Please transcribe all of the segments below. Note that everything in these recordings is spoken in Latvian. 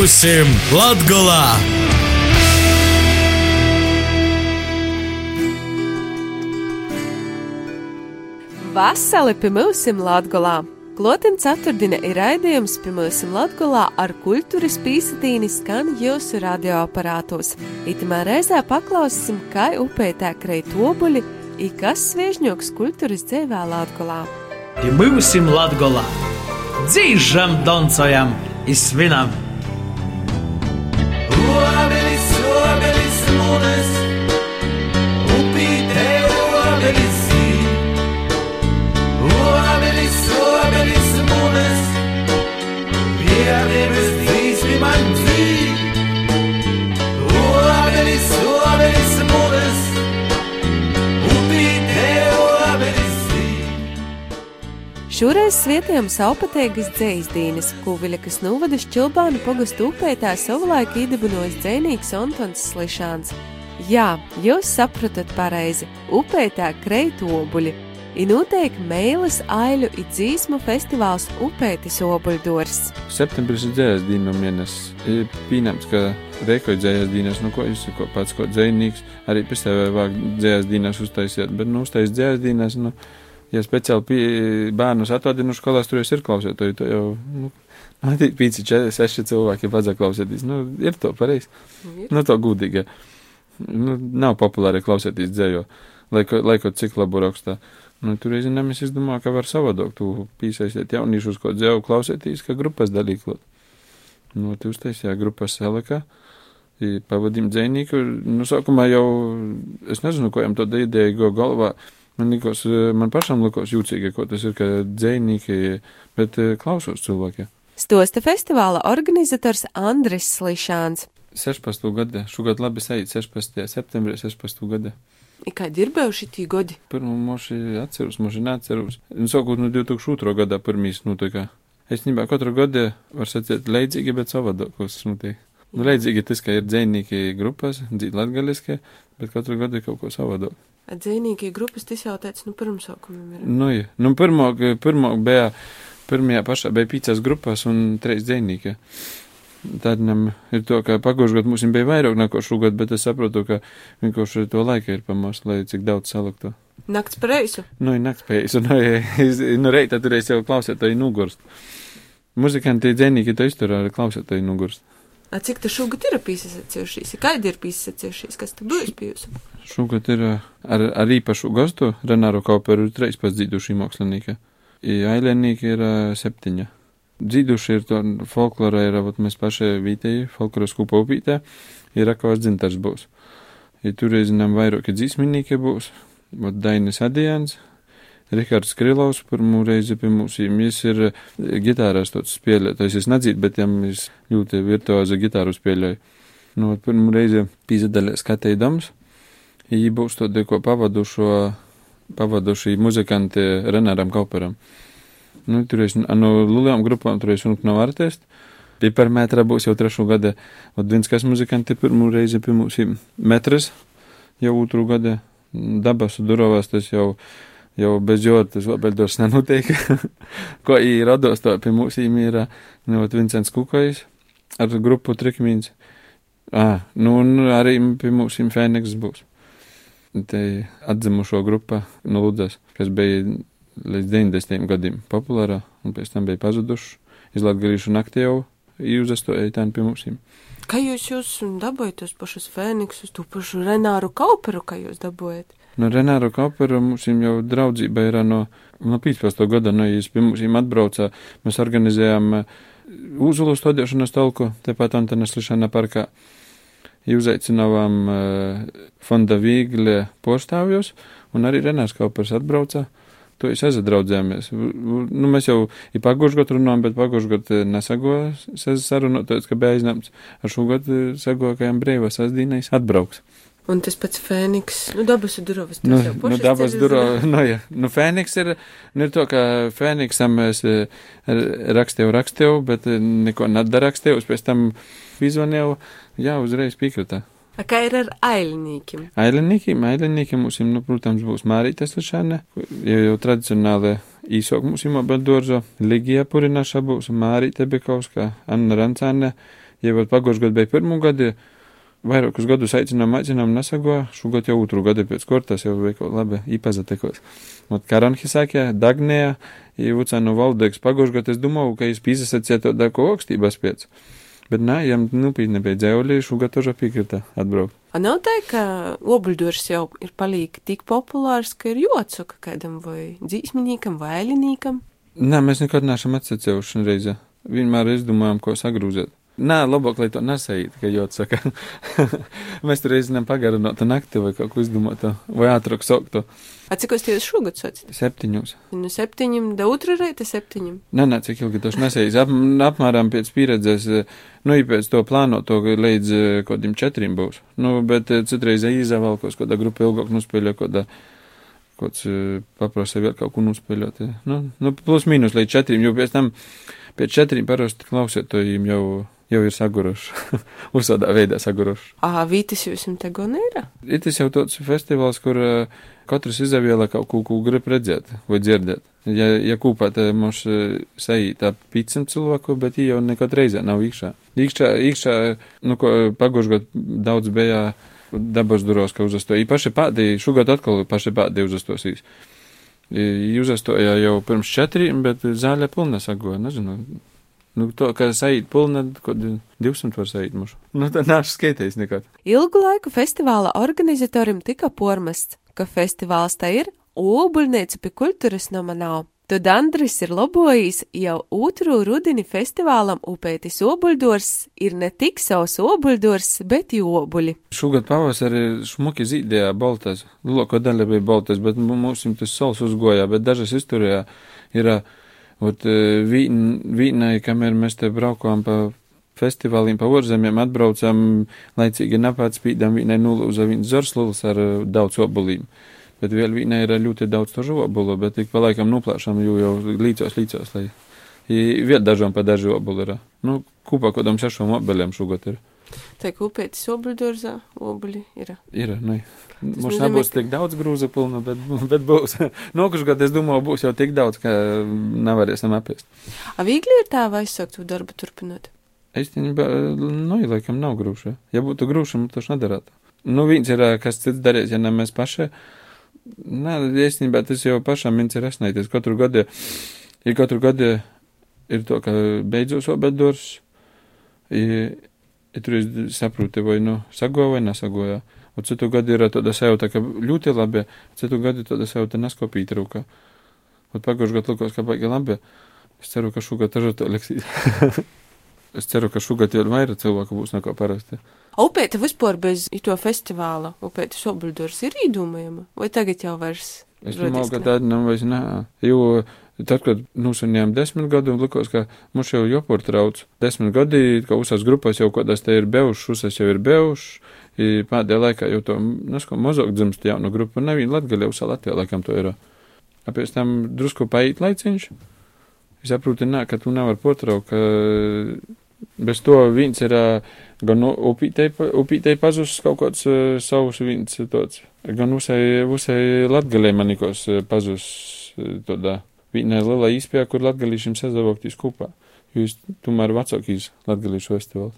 Būsim Latgolā! Vasali pie mums Latgolā! Klotim ceturtdiena ir raidījums pie mums Latgolā ar kultūras pīsatīni skan jūsu radioaparātos. Itamā reizē paklausīsim, kā upē tēk reit obuļi, i kas sviežņoks kultūras dzēvē Latgolā. Pie mums Latgolā! Dzīžam, doncojam, izsvinam! Obelis, Šoreiz svietējam saupatēgas dzējas kuviļa, kas novada šķilbānu pogastu upētā savulaik īdibinojas dzēnīgs Antons Slišāns. Jā, jūs sapratat pareizi, upētā kreitu obuļi. I notiek mēlis aiļu i dzīsmu festivāls Upētis obuļdors. Septembris ir dzējas dienu mēnesis. Ir pieņemts, ka reikoja dzējas dienas, nu ko jūs ko pats ko dzējnīgs, arī pēc tev vajag dzējas dienas uztaisiet, bet nu uztais dzējas dienas, nu, ja speciāli pie, bērnus atvadinu skolās, tur jau ir klausētoji, to jau, nu, nu, tik pīci, četri, seši cilvēki, ja vajadzētu klausēties, nu, ir to pareizi, nu, to gudīgi, nu, nav populāri klausēties dzējo, lai, ko- lai kaut cik labu rakstā. Nu, tur zinām, es izdomāju, ka var savādāk tu piesaistīt jauniešus, ko dzēvu klausēties, ka grupas dalīklot. Nu, tu uztaisīja grupas Seleka, i pavadīju dzēnīku, nu, sākumā jau, es nezinu, ko jām to ideja go galvā, man likos, eh, man pašam likos jūtīgi, ko tas ir, ka dzēnīki, bet eh, klausos cilvēki. Stosta festivāla organizators Andris Slišāns. 16. gada, šogad labi sajūt 16. septembrī 16. gada. I kādi ir bijuši tie gadi? Pirmā moši atceros, moši neatceros. Nu, sākot no 2002. gadā pirmīs notika. Es nebā katru gadu var sacīt leidzīgi, bet savādākos notiek. Nu, leidzīgi tas, ka ir dzēnīgi grupas, dzīt latgaliski, bet katru gadu ir kaut ko savādāk. Dzīvnieki grupas tas jau teica, nu pirmsākumiem ir. Nu, jā. nu pirmā, pirmā bija, pirmajā pašā bija pīcās grupas un trīs dzēnīgi. Tad nam ir to, ka pagājušajā gadā mums bija vairāk nekā šogad, bet es saprotu, ka vienkārši to laika ir pamās, lai cik daudz saliktu. Nakts par reisu. Nu, ir naktspējas, un nu, nu reitā tur es jau klausētāju nugurst. Muzikanti dzēnīgi to izturā klausētāju nugurst. Cik tas šogad ir pīsasacījušies? Kādi ir pīsasacījušies? Kas te būs bijusi? Šogad ir ā, ar, ar īpašu gastu Renāru Kauperu ir treis pats dzīduši mākslinieki. I ailenīgi ir ā, septiņa. Dzīduši ir to folklorā, ir vat mēs paši vītēji, folkloras kūpa upītē, ir akvās dzintars būs. I tur zinām, vairāki dzīsminīgi būs, vat Dainis Adijans, Rihards Krilovs pirmo reizi pie mums, viņš ir eh, ģitāras tāds spēlētājs, es nedzīt, bet jam ir ļoti virtuoza ģitāru spēlēja. Nu, pirmo reizi pīzadalē skatīdams, Viņi būs to ko pavadušo, pavaduši muzikanti Renāram Kauperam. Nu, tur es no lielām grupām, tur es runāju no artist. Pipermetra būs jau trešo gada, un viens kas muzikanti pirmo reizi pie mums ir metras, jau otru gada. Dabas durovās tas jau, jau bez jotas, vēl dos nenotiek. ko ir rados to pie mums ir, nu, Vincents Kukais ar grupu Trikmīns. Ah, nu, un arī pie mums ir Fēniks būs te atzimušo grupa no Lūdzes, kas bija līdz 90. gadiem populārā, un pēc tam bija pazuduši. Izlatgalīšu naktī jau jūzastoja tā pie mums. Kā jūs jūs dabūjat tos pašus Fēniksus, to pašu Renāru Kauperu, kā jūs dabūjat? No Renāra Kaupera mums jau draudzība ir no, no 15. gada, no jūs pie mums atbraucā, mēs organizējām Uzulu stādīšanas talku, tepat Antanas Lišana parkā. Uzaicinājām uh, fonda Vīgļa postāvjus, un arī Renārs Kaupers atbrauca. To es aizdraudzējāmies. Nu, mēs jau ir pagājušajā gadā runājām, bet pagājušajā gadā nesagoja sarunot, ka bija aizņemts. Ar šo gadu sagoja, ka jām brīvās asdīnais atbrauks. Un tas pats Fēniks, nu dabas durovas. Nu, nu dabas durovas, nu jā. Nu, Fēniks ir, nu ir to, ka Fēniksam es eh, rakstīju, rakstīju, bet eh, neko nedarakstīju, pēc tam izvanīju, jā, uzreiz piekritā. A kā ir ar ailinīkiem? Ailinīkiem, ailinīkiem mums, nu, protams, būs Mārītas Lišana, jau, jau tradicionāli īsāk mums ir Baldorzo, Ligija Purinaša būs, Mārīta Bekauska, Anna Rancāne, Ja vēl pagājušajā gadā bija pirmo gadu, vairākus gadus aicinām, aicinām, nesagoja, šogad jau otru gadu pēc kortas jau kaut labi īpazatekos. Ot Karanhisākē, Dagnējā, Ivucānu valdēks pagājušajā gadā es domāju, ka es pīzasacīju to dako augstības pēc. Bet nē, jām nupītni bija dzēvulī, šogad tožā piekrita atbraukt. A nav tā, ka obuļdurs jau ir palīgi tik populārs, ka ir jocoka kādam vai dzīsminīkam vai ailinīkam. Nē, mēs nekad neesam atsacējuši reizi. Vienmēr izdomājam, ko sagrūzēt. Nē, labāk, lai to nesējīt, ka jau saka. mēs tur reizēm pagarinot nakti vai kaut ko izdomāt, vai ātrāk soktu. A cik jūs šogad sacīt? Septiņus. Nu, septiņiem, da otra reita septiņiem. Nē, nē, cik ilgi tas nesējis. Ap, apmēram pēc pieredzes, nu, ja pēc to plāno to līdz kaut kādiem četriem būs. Nu, bet citreiz īzavalkos, kādā grupa ilgāk nuspēļo, kādā kāds paprasa vēl kaut ko nuspēļot. Nu, nu, plus mīnus līdz četriem, jo pēc tam pēc četriem parasti klausētojiem jau jau ir saguruši. Uzsādā veidā saguruši. Ā, Vītis jums te gan ir? Tas jau tāds festivāls, kur katrs izvēlē kaut ko, ko grib redzēt vai dzirdēt. Ja, ja kūpā te mums saītā pīcim cilvēku, bet jau nekad reizē nav īkšā. Īkšā, īkšā, nu, ko pagušgot daudz bija dabas duros, ka uzastoja. Paši pādi, šogad atkal paši pādi uzastosīs. Uzastoja jau pirms četriem, bet zāle pilna sagoja, nezinu. Nu, to, ka saīt pulna, ko 200 var saīt mušu. Nu, tad nāšu skaitējis nekad. Ilgu laiku festivāla organizatorim tika pormasts, ka festivāls tā ir, obuļnieci pie kultūras nama nav. Tad Andris ir lobojis jau otru rudini festivālam Upētis obuļdors ir ne tik savs obuļdors, bet jobuļi. Šogad pavasarī šmuki zīdējā baltas, loko daļa bija baltas, bet mums tas sols uzgojā, bet dažas izturējā ir. Uh, Ot, vīnai, kamēr mēs te braukām pa festivāliem, pa orzemiem, atbraucām, laicīgi napāts spīdām, vīnai nulūza viens zorsluls ar daudz obulīm. Bet vēl vīnai ir ļoti daudz to žobulu, bet tik pa laikam nuplāšam, jo jau līdzos, līdzos, lai viet dažām pa dažu obulu ir. Nu, kūpā kodam sešām obelēm šogad ir. Tā kūpētis obuļdārzā, obuļi ir. Ir, nu. Mums nebūs tik daudz grūza pilna, bet, bet būs. Nokuši gadu, es domāju, būs jau tik daudz, ka nevarēsim apēst. A viegli ir tā vai sākt to darbu turpināt? Īstenībā, nu, laikam nav grūša. Ja būtu grūša, mums tas nedarētu. Nu, viens ir, kas cits darīs, ja ne mēs paši. Nē, īstenībā tas jau pašam viens ir esnēties. Katru gadu, ja katru gadu ir to, ka beidzos obeddors, ja, ja tur es saprotu, vai nu sagoja vai nesagoja. Un citu gadu ir tāda sajūta, ka ļoti labi, citu gadu tāda sajūta neskopīt rūkā. Un pagājušajā gadā likās, ka baigi labi. Es ceru, ka šogad arī tā liksīs. es ceru, ka šogad jau vairāk cilvēku būs nekā parasti. Upēta vispār bez to festivāla, upēta sobuļdors ir īdūmējama, vai tagad jau vairs? Es domāju, ka tāda nav vairs nē, jo tad, kad nosanījām desmit gadu, likās, ka mums jau jopur trauc. Desmit gadi, ka uzsās grupās jau kādās te ir bevušas, uzsās jau ir bevušas, pēdējā laikā jau to, nesko, mazāk dzimst jaunu grupu, nevienu latgaļu jau Latvijā laikam to ir. Pēc tam drusku paiet laiciņš. Es saprotu, nē, ka tu nevar potraukt, ka bez to viens ir gan upītei, upītei pazus kaut kāds savus viens tāds, gan usai, usai latgaļai manikos pazus tādā vienā lielā īspējā, kur latgalīšiem sazavoktīs kopā. Jūs tomēr vecākīs latgalīšu festivāls.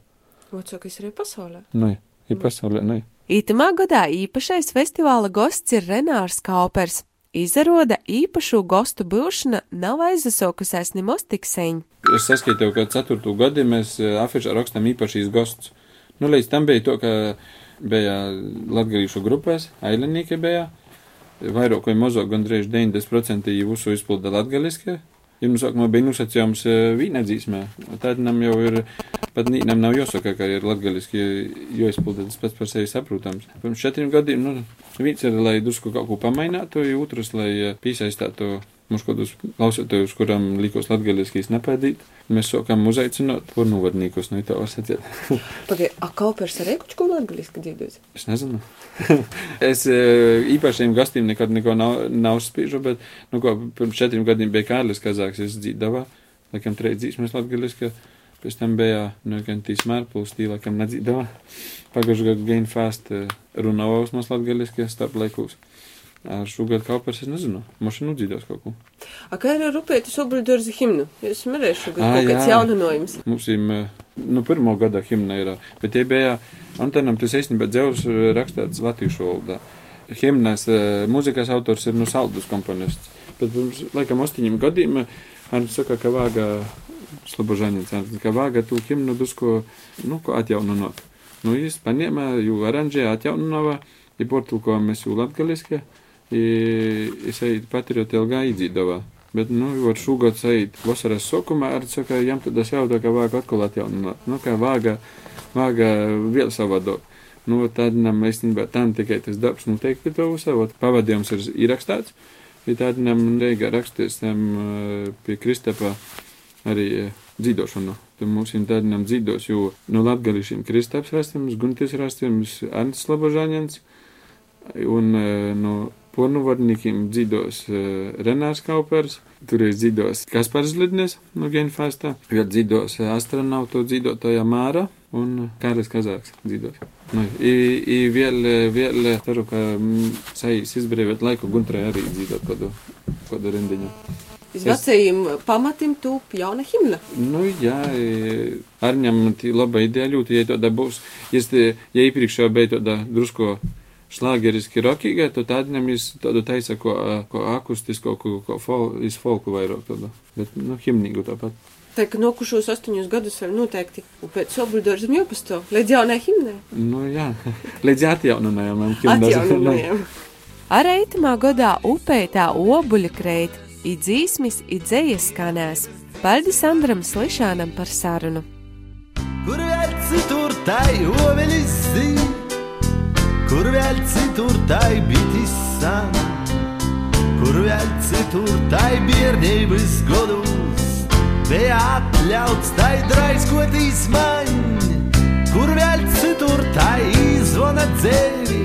Vecākais arī pasaulē? Nē. Ir pasaulē, ne. Ītamā gadā īpašais festivāla gosts ir Renārs Kaupers. Izrāda īpašu gostu būšana nav aizasokusies nemaz tik sen. Es saskaitīju, ka 4. gadu mēs afišā rakstam īpašīs gostus. Nu, līdz tam bija to, ka bija latgarīšu grupēs, ailenīki bija, vairāk vai mazāk gandrīz 90% jūsu izpilda latgaliskie, Jums sākumā bija nosacījums vīnedzīsmē, tad nam jau ir, pat nīnam nav jāsaka, ka ir latgaliski jāizpilda tas pats par sevi saprotams. Pirms četriem gadiem, nu, viens ir, lai drusku kaut ko pamainātu, otrs, lai piesaistātu mums kādus klausītājus, kuram likos latgaliskīs nepēdīt. Mēs sākam uzaicināt pornuvadnīkus, nu, tā var sacīt. Pagaid, a kaupers arī kaut ko latgaliski dzīvos? Es nezinu. es īpašiem gastiem nekad neko nav, nav spīžu, bet, nu, ko, pirms četriem gadiem bija Kārlis Kazāks, es dzīdavā, laikam trīs dzīsmes latgaliski, pēc tam bija, nu, gan tīs mērpuls, tī, laikam nedzīdavā. Pagājušajā gadā Gain Fast runāvaus mums latgaliski starp laikūs. Ar šogad kaupers es nezinu. Mašīnu dzīdos kaut ko. A, kā ir ar upētas obligātu himnu? Jūs varēsiet šogad Ā, kaut kāds jā. jauninājums. Mums ir, nu, pirmo gada himna ir, bet tie bija Antenam, tas īstenībā dzēvs rakstīts latviešu valodā. Himnas eh, mūzikas autors ir, nu, saldus komponists. Bet pirms, laikam, astoņiem gadiem, han saka, ka vāga Slobožaņins, ka vāga tu himnu dusko, nu, ko atjaunot. Nu, jis paņēma, jū aranžē atjaunova, i portulkojamies jū latgaliski, sajūt patrioti ilgā iedzīdavā. Bet, nu, var šogad sajūt vasaras sokumā, ar saka, jam tad es jautā, ka vāga atkal atjaunot. Nu, kā vāga, vāga vēl savādāk. Nu, tad nam īstenībā tam tikai tas darbs noteikti to uzsavot. Pavadījums ir ierakstāts, bet tad nam reiga raksties tam pie Kristapa arī dzīdošanu. Tad mums ir tādi nam dzīdos, jo no latgališiem Kristaps rastams, Guntis rastams, Ants Slabožāņans un eh, no pornuvadniekiem dzīdos eh, Renārs Kaupers, tur ir dzīdos Kaspars Lidnes no Genfasta, vēl dzīdos eh, astronautu dzīdotāja Māra un Kārlis Kazāks dzīdos. Nu, i, i vēl, vēl ceru, ka mm, saīs izbrīvēt laiku Guntrai arī dzīvot kādu, kādu rindiņu. Iz vecajiem pamatiem tūp jauna himna. Nu, jā, Arņam tī laba ideja ļoti, ja tāda būs, ja, te- ja iepriekšā bija tāda drusko šlāgeriski rokīga, tad tādņam jūs tādu taisa, ko, ko akustisko, ko, ko fol, iz folku vairāk tādu. Bet, nu, himnīgu tāpat. Tā kā nokušos astoņus gadus vēl noteikti, un pēc obligātu ir jāpastāv līdz jaunai himnai. Nu, jā, līdz atjaunojumam. Atjaunojumiem. Ar eitamā godā upētā obuļa kreit, i dzīsmis, i dzējas skanēs. Paldies Andram Slišanam par sarunu. Kur vēl citur tai ovelis zin, kur vēl citur tai bitis san, kur vēl citur tai biernības godus, bija atļauts tai draiskoties man, kur vēl citur tai zvana dzēri,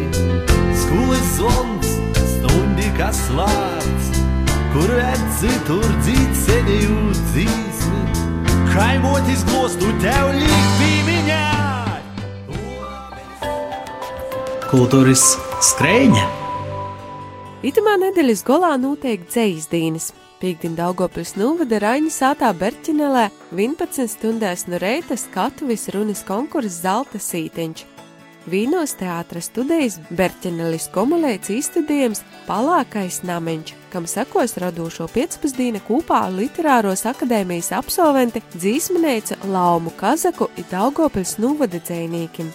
skolas zvons, stundi kas vārds, kur vēl citur dzīt seniju dzīsmi. Kaimotis glostu tev līk Kultūras skrejņa. Itamā nedēļas golā noteikti dzējas dīnes. Pīkdien Daugopils novada Raņa sātā Berķinelē 11 stundās no reita skatuvis runas konkurss Zelta sīteņš. Vīnos teātras studijas Berķinelis komulēts izstudījums Palākais nameņš, kam sekos radošo pēcpusdiena kopā Literāros akadēmijas absolventi dzīsmanēca Laumu Kazaku i Daugopils novada dzēnīkim.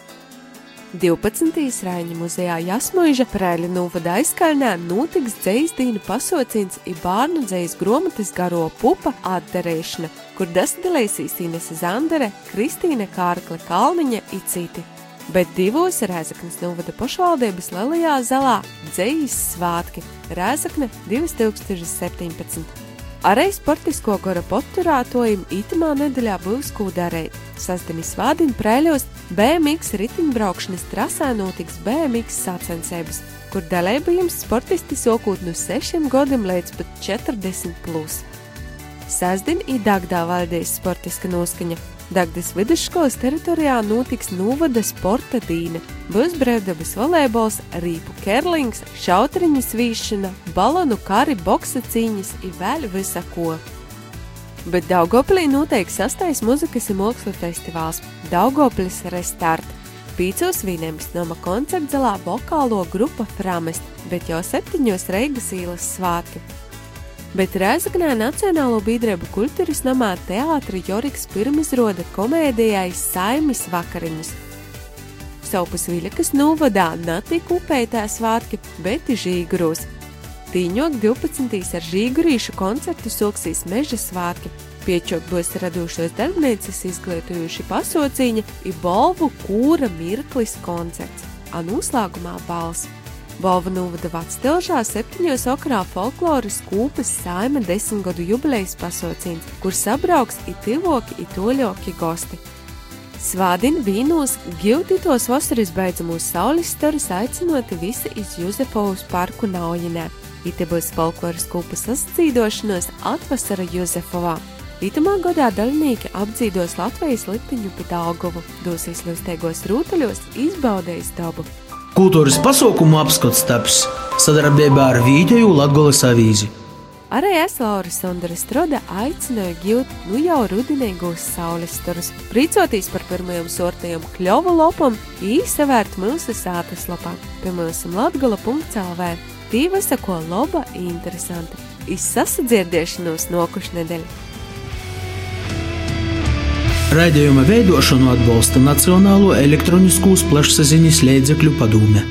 12. Rāņa muzejā Jasmuiža Prēļa novada aizkaļnē notiks dzēsdīnu pasaucīns i bārnu dzējas gromatas garo pupa atdarēšana, kur dastilēsīs Inese Zandere, Kristīne Kārkle Kalniņa i citi. Bet divos Rēzaknes novada pašvaldības lielajā zalā dzējas svātki Rēzakne 2017. Arī sportisko gora poturētojiem itamā nedēļā būs ko darīt. Sastāvdaļā svādiņa prēļos BMX riteņbraukšanas trasē notiks BMX sacensības, kur dalībījums sportisti sokūt no 6 gadiem līdz pat 40. Plus. Sastāvdaļā ir Dagdā valdīs sportiska noskaņa. Dagdas vidusskolas teritorijā notiks novada sporta dīna, būs brīvdabas volejbols, rīpu kerlings, šautriņu svīšana, balonu kari, boksa cīņas un vēl visa ko. Bet Daugopilī notiek sastais muzikas un mākslu festivāls Daugopils Restart. Pīcos vīnēms nama koncertzalā vokālo grupa Framest, bet jau septiņos Reigas īlas svātki. Bet Rēzaknē Nacionālo biedrību kultūras namā teātri Joriks pirmizroda komēdijai Saimis vakariņas. Saupus Viļakas novadā natika upētā svātki, bet žīguros. Tīņok 12. ar žīgurīšu koncertu soksīs meža svātki. Piečok būs radošos darbnīcas izglītojuši pasaucīņa i bolvu kūra mirklis koncerts, a noslēgumā balss. Balva novada Vācijā septiņos okrā folkloras kūpas saima desmitgadu jubilejas pasaucījums, kur sabrauks it tivoki, it toļoki gosti. Svādina vīnos giltītos vasaras beidzamos saules starus aicinoti visi iz Juzefovas parku Naujinē. Ite būs folkloras kūpas sascīdošanos atvasara Juzefovā. Itamā gadā dalībnieki apdzīdos Latvijas litiņu pie Dāngovu, dosies līdzteigos rūtaļos, izbaudējis dabu. Kultūras pasaukumu apskats taps sadarbībā ar Vītēju Latgolas avīzi. Arī es, Laura Sondra Strode, aicināju gūt nu jau rudenīgos saules starus, prīcoties par pirmajām sortajām kļuvu lopam, īsavērt mūsu sātas lapā pie mūsu Tīva sako laba interesanti. Izsasadzirdēšanos nokušu nedēļu. Raidījuma veidošanu atbalsta Nacionālo elektroniskos plašsaziņas līdzekļu padome.